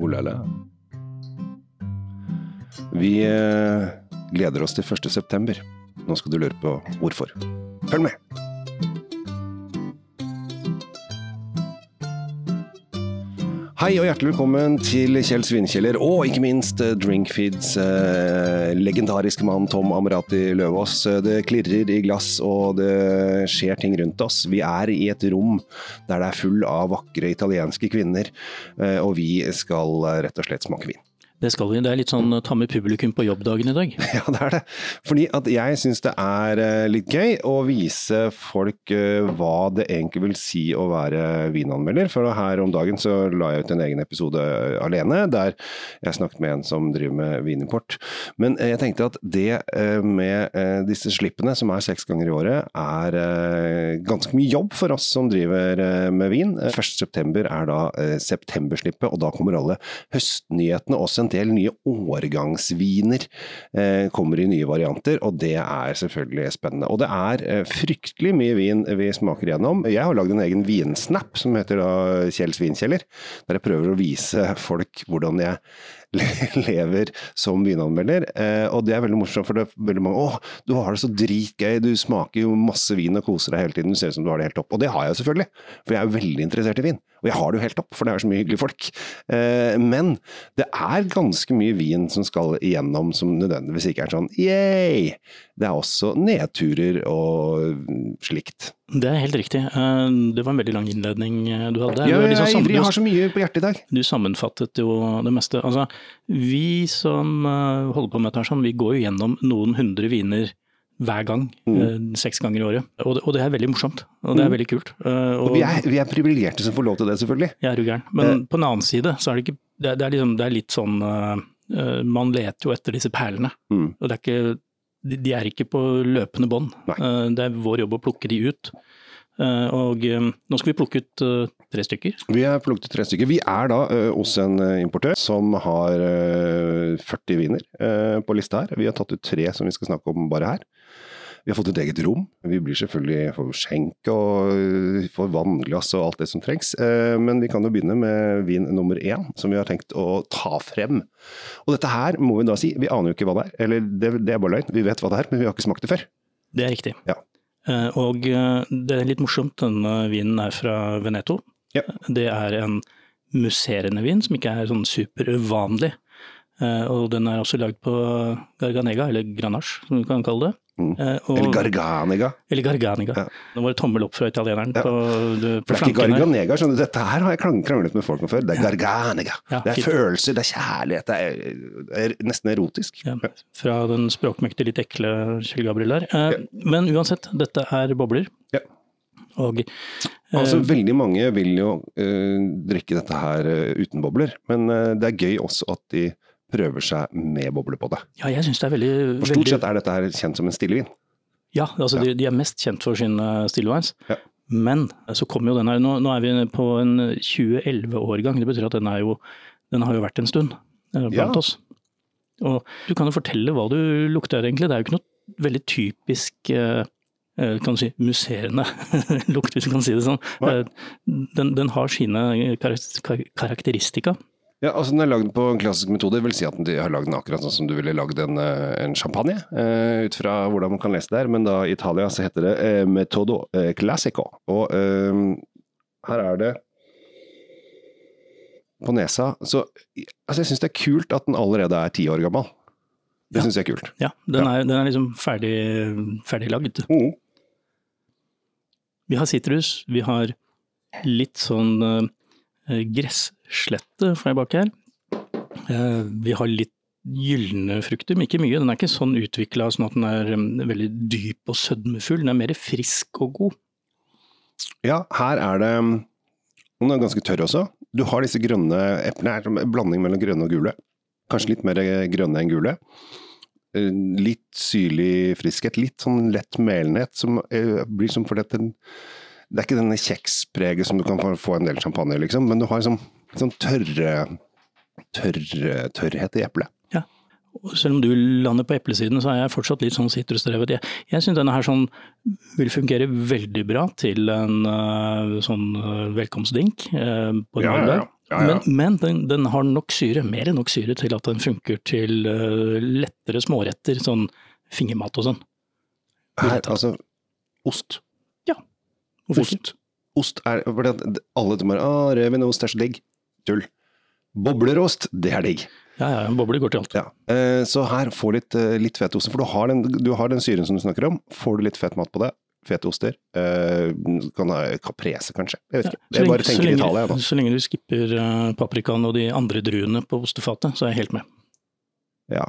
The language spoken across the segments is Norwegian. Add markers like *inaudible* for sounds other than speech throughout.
Oh. Vi eh, gleder oss til 1. september. Nå skal du lure på hvorfor. Følg med! Hei og hjertelig velkommen til Kjell Svinkjeller og ikke minst eh, Drinkfeeds eh, legendariske mann Tom Amrati Løvaas. Det klirrer i glass og det skjer ting rundt oss. Vi er i et rom der det er full av vakre italienske kvinner, eh, og vi skal eh, rett og slett smake vin. Det skal vi. Det er litt sånn ta med publikum på jobbdagen i dag. *laughs* Ja, det er det. Fordi at jeg syns det er eh, litt gøy å vise folk eh, hva det egentlig vil si å være vinanmelder. For her om dagen så la jeg ut en egen episode alene, der jeg snakket med en som driver med vinimport. Men eh, jeg tenkte at det med disse slippene, som er seks ganger i året, er ganske mye jobb for oss som driver med vin. 1.9 er da septemberslippet, og da kommer alle høstnyhetene også en del nye årgangsviner eh, kommer i nye varianter, og det er selvfølgelig spennende. Og det er eh, fryktelig mye vin vi smaker gjennom. Jeg har lagd en egen vinsnap som heter da Kjells vinkjeller, der jeg prøver å vise folk hvordan jeg *laughs* lever som vinanmelder. Eh, og det er veldig morsomt, for det er veldig mange Å, du har det så dritgøy, du smaker jo masse vin og koser deg hele tiden, du ser ut som du har det helt topp. Og det har jeg selvfølgelig, for jeg er jo veldig interessert i vin. Og jeg har det jo helt topp, for det er så mye hyggelige folk. Eh, men det er ganske mye vin som skal igjennom som nødvendigvis ikke er sånn yeah! Det er også nedturer og slikt. Det er helt riktig. Eh, det var en veldig lang innledning eh, du hadde. Ja, jeg liksom ivrig, jeg har så mye på hjertet i dag. Du sammenfattet jo det meste. Altså, vi som eh, holder på med dette, sånn, vi går jo gjennom noen hundre viner hver gang. Mm. Seks ganger i året. Og det, og det, er veldig morsomt. Og det er mm. veldig kult. Og, og vi er, vi er privilegerte som får lov til det, selvfølgelig. Jeg er jo gæren. Men eh. på den annen side så er det ikke Det er, det er, liksom, det er litt sånn Man leter jo etter disse perlene. Mm. Og det er ikke de er ikke på løpende bånd. Det er vår jobb å plukke de ut. Og nå skal vi plukke ut tre stykker. Vi har plukket ut tre stykker. Vi er da hos en importør som har 40 viner på lista her. Vi har tatt ut tre som vi skal snakke om bare her. Vi har fått et eget rom. Vi blir selvfølgelig for skjenk og får vannglass og alt det som trengs. Eh, men vi kan jo begynne med vin nummer én, som vi har tenkt å ta frem. Og dette her må vi da si, vi aner jo ikke hva det er. Eller det, det er bare løgn, vi vet hva det er, men vi har ikke smakt det før. Det er riktig. Ja. Eh, og eh, det er litt morsomt, denne vinen er fra Veneto. Ja. Det er en musserende vin som ikke er sånn superuvanlig. Og den er også lagd på Garganega, eller granache som vi kan kalle det. Mm. Eh, og, eller Garganega. Eller Garganega. Ja. Nå var det tommel opp fra italieneren. Ja. På, det er ikke Garganega, skjønner du. Dette her har jeg kranglet med folk om før. Det er Garganega. Ja, det er fint. følelser, det er kjærlighet, det er, det nesten erotisk. Fra den språkmektige, litt ekle Kjell Gabriel der. Eh, men uansett, dette er bobler. Ja. Og, altså, eh, veldig mange vil jo uh, drikke dette her uh, uten bobler, men det er gøy også at de prøver seg med boble på det. Ja, jeg synes det er veldig... For Stort sett er dette her kjent som en stillevin. Ja, altså ja. De, de, er mest kjent for sin uh, stillevines. Ja. Men så kommer jo den her, nå, nå, er vi på en 2011-årgang. Det betyr at den, jo, den, har jo vært en stund uh, blant ja. oss. Og du kan jo fortelle hva du lukter egentlig. Det er jo ikke noe veldig typisk kan du si, musserende *laughs* lukt, hvis du kan si det sånn. Den, den, har sine karakteristika. Ja, altså Den er lagd på en klassisk metode, det vil si at de har lagd den akkurat sånn som du ville lagd en, eh, en champagne. Uh, ut fra hvordan man kan lese det her, men da i Italia så heter det uh, metodo uh, classico. Og her er det på nesa Så altså jeg syns det er kult at den allerede er ti år gammel. Det ja. syns jeg er kult. Ja, den, ja. Er, den er, liksom ferdig, ferdiglagd. Mm. Vi har sitrus, vi har litt sånn gress slette får jeg bak her. Eh, vi har litt gylne frukter, men ikke mye. Den er ikke sånn utvikla sånn at den er veldig dyp og sødmefull. Den er mer frisk og god. Ja, her er det Den er ganske tørr også. Du har disse grønne eplene, er en blanding mellom grønne og gule. Kanskje litt mer grønne enn gule. Eh, litt syrlig friskhet, litt sånn lett melenhet som eh, blir som fordi at Det er ikke denne kjekspreget som du kan få en del champagne, liksom, men du har liksom sånn tørre, tørre tørrhet i eplet. Ja. Selv om du lander på eplesiden, så er jeg fortsatt litt sånn sitrusdrevet. Jeg, jeg syns denne her sånn vil fungere veldig bra til en uh, sånn velkomstdink velkomstdrink uh, på ja, ja, ja. Ja, ja. Men, men den, den, har nok syre, mer enn nok syre, til at den funker til uh, lettere småretter, sånn fingermat og sånn. Her, altså ost? Ja. Hvorfor ost. ikke? Ost er fordi at Alle bare 'Å, ost er så digg'. Tull. Boblerost, det er digg. Ja, ja, bobler går til alt. Ja. Eh, så her, få litt, eh, litt fetost. For du har, den, du har den syren som du snakker om. Får du litt fett mat på det, fete oster. Eh, kan ha caprese, kanskje. Jeg vet ikke. Ja, jeg bare tenker lenge, Italia. Da. Så lenge du skipper paprikaen og de andre druene på ostefatet, så er jeg helt med. Ja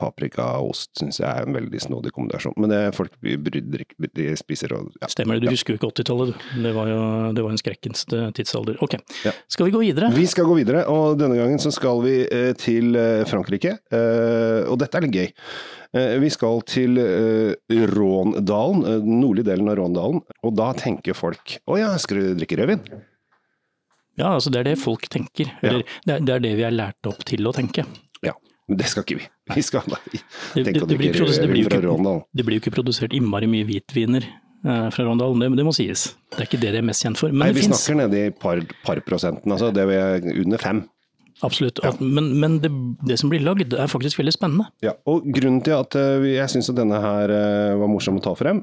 paprika og ost syns jeg er en veldig snodig kombinasjon. Men det folk brydder de spiser og ja. Stemmer det, du husker jo ikke 80-tallet du. Det var jo det var en skrekkens tidsalder. Ok, ja. skal vi gå videre? Vi skal gå videre, og denne gangen så skal vi eh, til eh, Frankrike. Eh, og dette er litt gøy. Vi skal til Råndalen, den nordlige delen av Råndalen. Og da tenker folk å ja, skal du drikke rødvin? Ja, altså det er det folk tenker. Eller ja. det, er, det er det vi er lært opp til å tenke. Ja. Men det skal ikke vi. Vi skal tenke det, det, det, blir det, blir ikke, det blir jo ikke produsert innmari mye hvitviner eh, fra Rondalen, det, det, må sies. Det er ikke det de er mest kjent for. Men Nei, vi snakker nede i par, par prosenten, altså det er under fem. Absolutt, ja. men, men det, det, som blir lagd er faktisk veldig spennende. Ja, og Grunnen til at uh, jeg syns denne her uh, var morsom å ta frem,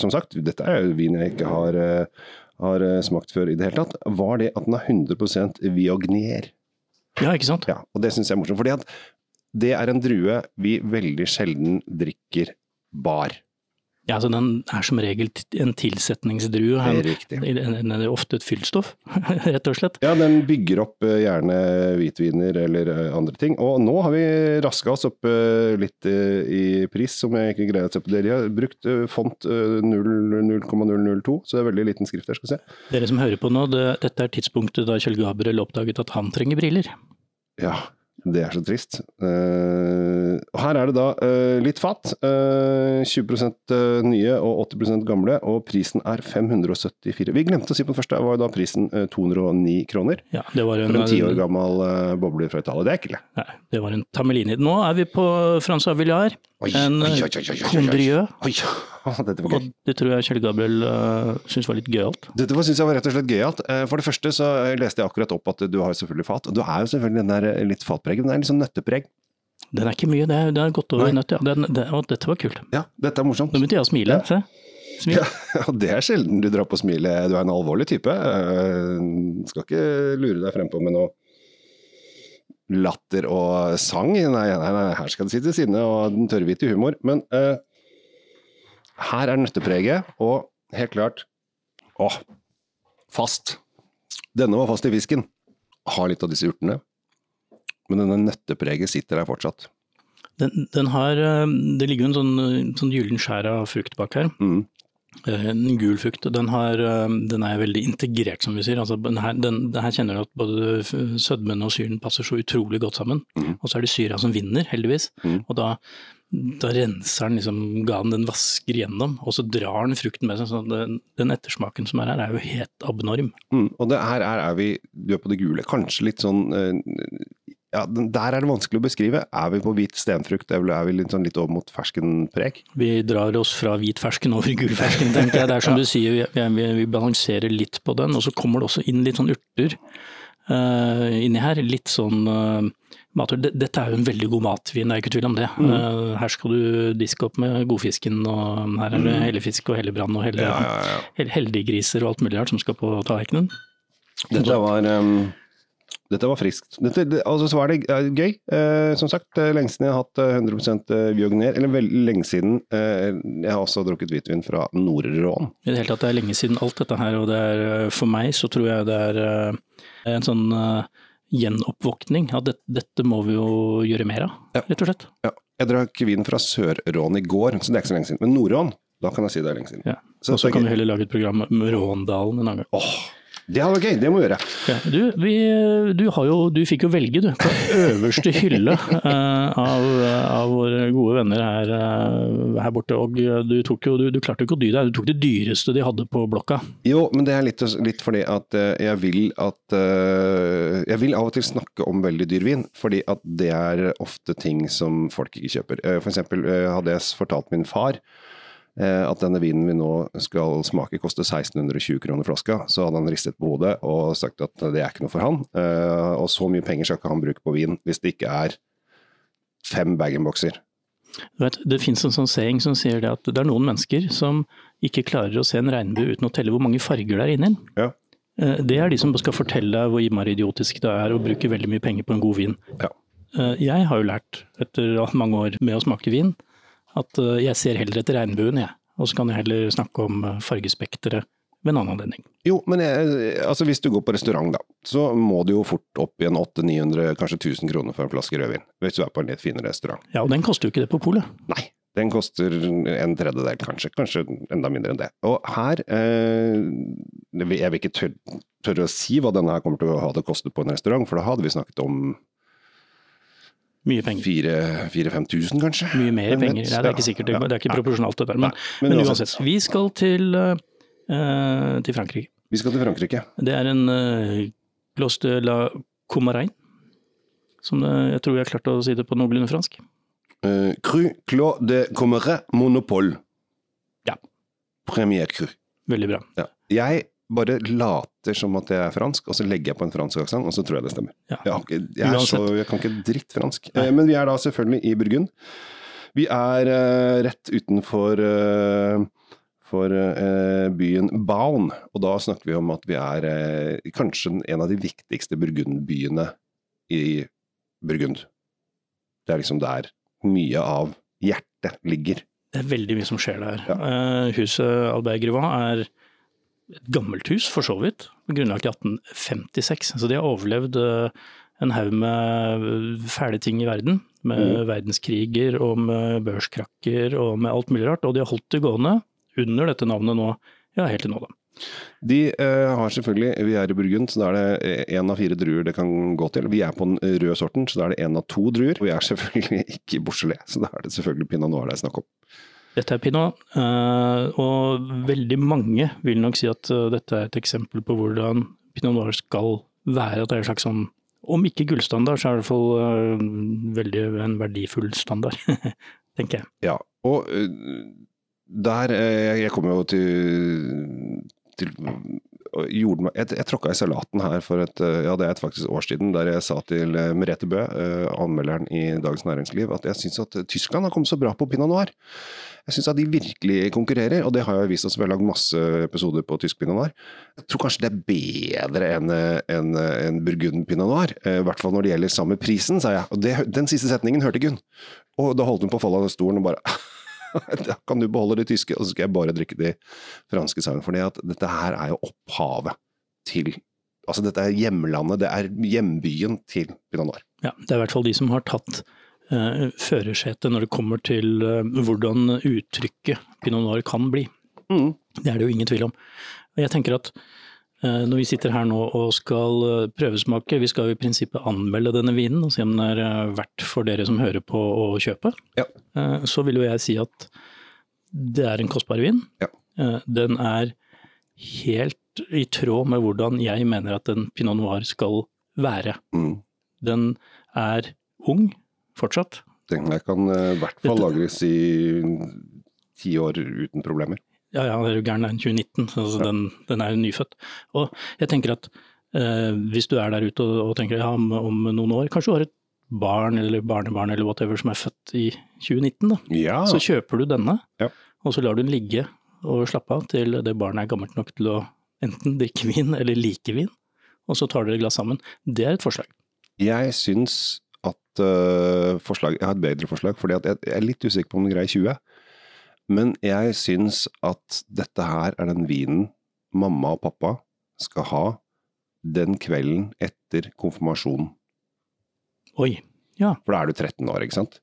som sagt, dette er jo vin jeg ikke har, har smakt før i det hele tatt, var det at den er 100% Viognier. Ja, ikke sant? Ja, og Det syns jeg er morsomt. fordi at det er en drue vi veldig sjelden drikker bar. Ja, altså Den er som regel en tilsetningsdrue. Det er riktig. Den er ofte et fyllstoff, *laughs* rett og slett. Ja, den bygger opp eh, gjerne hvitviner eller eh, andre ting. Og nå har vi raska oss opp eh, litt i pris, som jeg ikke greier å se på. Dere har brukt font 0,002, så det er veldig liten skrift der, skal vi se. Dere som hører på nå, det, dette er tidspunktet da Kjell Gabriel oppdaget at han trenger briller. Ja, det er så trist. Uh, her er det da uh, litt fat. Uh, 20% nye og 80% gamle, og prisen er 574. Vi glemte å si på den første, var da prisen 209 kroner. Ja, det var en, for en ti år gammel boble fra Italia. Det er ikke det. Nei, det var en Tamelini. Nå er vi på Francois Villard. En kondriø. Og det tror jeg Kjell Gabriel uh, syntes var litt gøyalt. Dette syns jeg var rett og slett gøyalt. For det første så leste jeg akkurat opp at du har selvfølgelig fat. Og du er jo selvfølgelig den der litt fatpreget. Den er litt sånn nøttepreg. Den er ikke mye, det er, det er godt over nøtt, ja. Den, det, og dette var kult. Ja, dette er morsomt. Nå begynte jeg å smile. Ja. Se. Smil. Ja, *laughs* det er sjelden du drar på smilet. Du er en alvorlig type. Skal ikke lure deg frempå med noe latter og sang. Nei, nei, nei, her skal det sitte sinne og den tørrhvite humor. Men uh, her er nøttepreget, og helt klart Å, fast. Denne var fast i fisken. Har litt av disse urtene. Men denne nøttepreget sitter der fortsatt. Den, den har, eh, det ligger jo en sånn, sånn gyllen skjær av frukt bak her. Mm. Eh, en gul frukt. Den, har, eh, den, er veldig integrert, som vi sier. Altså, den her, den, her, kjenner du at både sødmen og syren passer så utrolig godt sammen. Mm. Og så er det syra som vinner, heldigvis. Mm. Og da, da renser den liksom ganen, den vasker gjennom, og så drar den frukten med seg. Så den, den ettersmaken som er her, er jo helt abnorm. Mm, og det her er, er vi, du er på det gule, kanskje litt sånn ja, Der er det vanskelig å beskrive. Er vi på hvit stenfrukt, er vi litt, sånn, litt over mot ferskenpreg? Vi drar oss fra hvit fersken over i gul fersken, tenker jeg. Det er som *laughs* ja. du sier, vi, vi, balanserer litt på den. Og så kommer det også inn litt sånn urter uh, inni her. Litt sånn uh, dette er jo en veldig god matvin, det er ikke tvil om det. Mm. Uh, her skal du diske opp med godfisken, og her er det mm. hellefisk og hellebrann og helle, ja, heldiggriser og alt mulig rart som skal på tallerkenen. Dette var um, dette var friskt. Dette, det, altså, så var det gøy. Eh, som sagt, lenge siden jeg har hatt 100 eh, Viogner. Eller veldig lenge siden. Eh, jeg har også drukket hvitvin fra Nord-Rån. I det hele tatt, det er lenge siden alt dette her. Og det er, eh, for meg så tror jeg det er eh, en sånn uh, gjenoppvåkning. At det, dette må vi jo gjøre mer av, ja. rett og slett. Ja. Jeg drakk vin fra Sør-Rån i går, så det er ikke så lenge siden. Men Nord-Rån, da kan jeg si det er lenge siden. Ja. Og så kan vi heller lage et program med Råndalen en annen gang. Oh. Det hadde vært gøy, det må vi gjøre. Ja, du, vi, du, jo, du, fikk jo velge, du. På øverste hylle uh, *laughs* av, av, våre gode venner her, uh, her borte. Og du, jo, du, klarte jo ikke å dy deg, du tok det dyreste de hadde på blokka. Jo, men det er litt, litt fordi at uh, jeg vil at Jeg vil av og til snakke om veldig dyr vin, fordi at det er ofte ting som folk ikke kjøper. for eksempel hadde jeg fortalt min far eh, at denne vinen vi nå skal smake koster 1620 kroner flaska, så hadde han ristet på hodet og sagt at det er ikke noe for han. Eh, og så mye penger skal ikke han bruke på vin hvis det ikke er fem bag-in-bokser. Det finnes en sånn saying som sier det at det er noen mennesker som ikke klarer å se en regnbue uten å telle hvor mange farger det er inni den. Ja. Eh, det er de som skal fortelle deg hvor innmari idiotisk det er å bruke veldig mye penger på en god vin. Ja. Eh, jeg har jo lært, etter mange år med å smake vin, at eh, jeg ser heller etter regnbuen, jeg. Og så kan jeg heller snakke om fargespekteret ved en annen anledning. Jo, men jeg, altså hvis du går på restaurant, da, så må du jo fort opp igjen 800-900, kanskje 1000 kroner for en flaske rødvin. Hvis du er på en litt finere restaurant. Ja, og den koster jo ikke det på polet. Nei. Den koster en tredjedel, kanskje. Kanskje enda mindre enn det. Og her eh, Jeg vil ikke tørre, tørre å si hva denne her kommer til å ha det kostet på en restaurant, for da hadde vi snakket om mye penger. 4000-5000, kanskje? Mye mer penger. Nei, det er ikke sikkert, det er ikke proporsjonalt det der. Men, men, men uansett. Vi skal til, uh, til Frankrike. Vi skal til Frankrike. Det er en uh, Glos de la Comarain, som det, jeg tror jeg har klart å si det på noenlunde fransk. Uh, cru Clos de Comarin Monopole. Ja. Premier cru. Veldig bra. Ja. Jeg bare later som at jeg er fransk, og så legger jeg på en fransk aksent, og så tror jeg det stemmer. Ja. Jeg, jeg, så, jeg, kan ikke dritt fransk. Nei. men vi er da selvfølgelig i Burgund. Vi er uh, rett utenfor uh, for uh, byen Baun, og da snakker vi om at vi er kanskje en av de viktigste burgundbyene i Burgund. Det er liksom der mye av hjertet ligger. Det er veldig mye som skjer der. Ja. huset Albert Grivin er et gammelt hus, for så vidt. Grunnlagt i 1856. Så de har overlevd eh, en haug med fæle ting i verden. Med mm. verdenskriger og med børskrakker og med alt mulig rart. Og de har holdt det gående under dette navnet nå, ja, helt til nå, da. De uh, har selvfølgelig, Vi er i Burgund, så da er det én av fire druer det kan gå til. Vi er på den røde sorten, så da er det én av to druer. Og Vi er selvfølgelig ikke i Beaujolais, så da er det selvfølgelig pinot noir det er snakk om. Dette er pinot, eh, og veldig mange vil nok si at eh, dette er et eksempel på hvordan pinot noir skal være. At det er en slags sånn, om ikke gullstandard, så er det i hvert fall eh, veldig en verdifull standard, *laughs* tenker jeg. Ja, og der Jeg kommer jo til, til gjorde meg, jeg, jeg tråkka i salaten her for et, ja, det er faktisk år siden, der jeg sa til Merete Bø, anmelderen i Dagens Næringsliv, at jeg syns at Tyskland har kommet så bra på pinot noir. Jeg syns at de virkelig konkurrerer, og det har jeg vist oss. Vi har lagd masse episoder på tysk pinot noir. Jeg tror kanskje det er bedre enn en, en burgund pinot noir. Eh, I hvert fall når det gjelder samme prisen, sa jeg. Og det, den siste setningen hørte Gunn. Og da holdt hun på å falle av stolen og bare *laughs* *laughs* da kan du beholde det tyske, og så skal jeg bare drikke de franske sammen. For dette her er jo opphavet til Altså dette er hjemlandet, det er hjembyen til pinot noir. Ja, det er i hvert fall de som har tatt uh, førersetet når det kommer til uh, hvordan uttrykket pinot noir kan bli. Mm. Det er det jo ingen tvil om. Jeg tenker at når vi sitter her nå og skal prøvesmake, vi skal i prinsippet anmelde denne vinen og se om den er verdt for dere som hører på å kjøpe, ja. så vil jo jeg si at det er en kostbar vin. Ja. Den er helt i tråd med hvordan jeg mener at en pinot noir skal være. Mm. Den er ung, fortsatt. Den kan eh, i hvert fall lagres i ti år uten problemer. Ja, ja, det er jo gæren, den 2019, altså ja. den, den, er jo nyfødt. Og jeg tenker at eh, hvis du er der ute og, og tenker ja, om, om, noen år, kanskje du har et barn eller barnebarn eller whatever som er født i 2019, da. Ja. Så kjøper du denne, ja. og så lar du den ligge og slappe av til det barnet er gammelt nok til å enten drikke vin eller like vin, og så tar dere glass sammen. Det er et forslag. Jeg syns at uh, forslag, Jeg har et bedre forslag, fordi jeg, jeg, er litt usikker på om den greier 20. Men jeg syns at dette her er den vinen mamma og pappa skal ha den kvelden etter konfirmasjonen. Oi, ja. For da er du 13 år, ikke sant?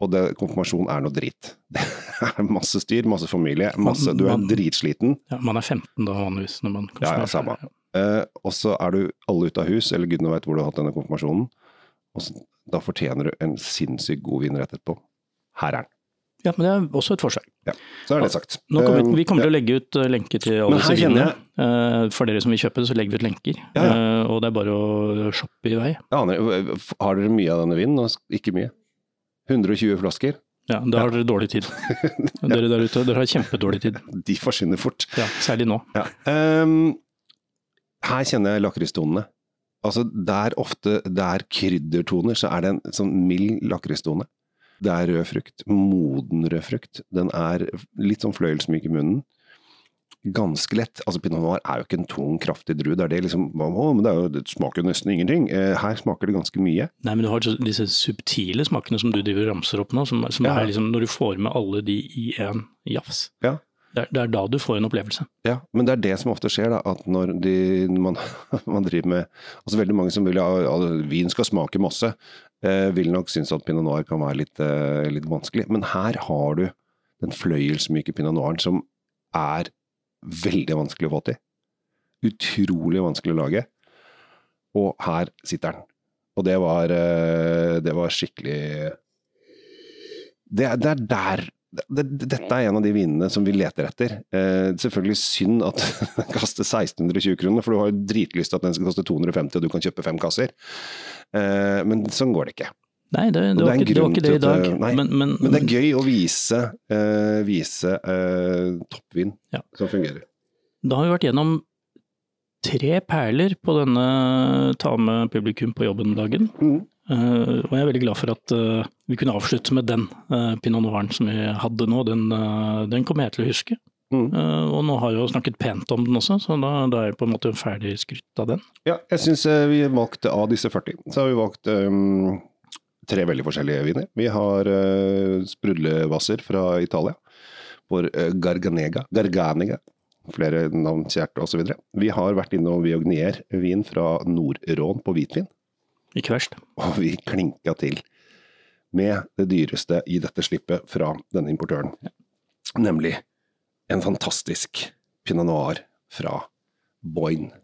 Og det, konfirmasjon er noe drit. *laughs* Det er masse styr, masse familie, masse, du er dritsliten. Ja, Man er 15 da vanligvis når man Ja, ja, samme. Ja. Eh, og så er du alle ute av hus, eller gudene veit hvor du har hatt denne konfirmasjonen. Og så, da fortjener du en sinnssykt god vin rett etterpå. Her er den. Ja, men det er også et forsøk. Ja, så er det sagt. Kommer, vi kommer til å legge ut eh, lenke til alle disse vinene. Uh, for dere som vil kjøpe det, så legger vi ut lenker. Ja, ja. Og det er bare å shoppe i vei. Ja, har dere mye av denne vinen? Ikke mye. 120 flasker. Ja, da har dere dårlig tid. *laughs* dere der ute, dere har kjempedårlig tid. De forsvinner fort. Ja, Særlig nå. Ja. Um, her kjenner jeg lakristonene. Altså, der ofte det er kryddertoner, så er det en sånn mild lakristone. Det er rød frukt. Moden rød frukt. Den er litt sånn fløyelsmyk i munnen ganske lett. Altså Pinot noir er jo ikke en tung, kraftig drue. Det er det liksom å, men det, jo, det, smaker jo nesten ingenting. Eh, her smaker det ganske mye. Nei, men du har disse subtile smakene som du driver ramser opp nå, som, som ja. er liksom når du får med alle de i en jafs. Ja. Det er, det er, da du får en opplevelse. Ja, men det er det som ofte skjer, da. At når de, man, *laughs* man, driver med Altså veldig mange som vil ja, vin skal smake masse, eh, vil nok synes at pinot noir kan være litt, eh, litt vanskelig. Men her har du den fløyelsmyke pinot noiren som er veldig vanskelig å få til. Utrolig vanskelig å lage. Og her sitter den. Og det var, eh, det var skikkelig det, det er der det, dette er en av de vinene som vi leter etter. Eh, selvfølgelig synd at *laughs* den kaster 1620 kroner, for du har jo dritlyst til at den skal koste 250 og du kan kjøpe fem kasser. Eh, men sånn går det ikke. Nei, det, det, var, ikke, det var, ikke, det i dag. Nei, men, men, men, det er gøy å vise, eh, vise uh, toppvin ja. som fungerer. Da har vi vært gjennom tre perler på denne ta med publikum på jobben-dagen. Mm. Uh, og jeg er veldig glad for at vi kunne avslutte med den pinot noiren som vi hadde nå. Den, den kommer jeg til å huske. Mm. og nå har jeg jo snakket pent om den også, så da, da er jeg på en måte ferdig skrytt av den. Ja, jeg syns vi valgte av disse 40, så har vi valgt um tre veldig forskjellige viner. Vi har uh, sprudlevasser fra Italia. For uh, Garganega, Garganega, flere navn kjært osv. Vi har vært innom Viognier, vin fra Nord-Rån på hvitvin. Ikke verst. Og vi klinka til med det dyreste i dette slippet fra denne importøren. Nemlig en fantastisk pinot noir fra Boyne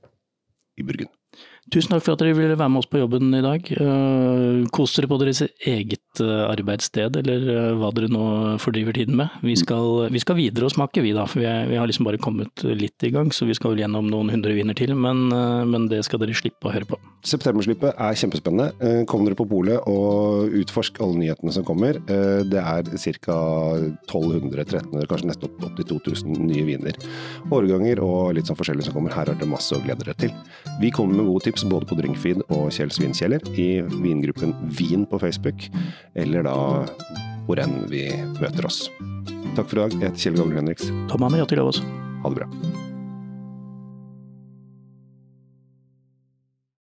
i Burgund. Tusen takk for at dere ville være med oss på jobben i dag. Eh, kos dere på deres eget eh, arbeidssted, eller eh, hva dere nå fordriver tiden med. Vi skal, vi skal videre og smake, vi da. For vi, er, vi, har liksom bare kommet litt i gang, så vi skal vel gjennom noen hundre viner til. Men, men det skal dere slippe å høre på. Septemberslippet er kjempespennende. Kom dere på polet og utforsk alle nyhetene som kommer. Det er ca. 1200-1300, kanskje nesten opp til 2000 nye viner. Årganger og litt sånn forskjellig som kommer. Her er det masse å glede dere til. Vi kommer med gode tips tips både på Drinkfeed og Kjell Svinkjeller i vingruppen Vin på Facebook, eller da hvor enn vi møter oss. Takk for i dag. Jeg heter Kjell Gabriel Henriks. Tom hjertelig av oss. Ha det bra.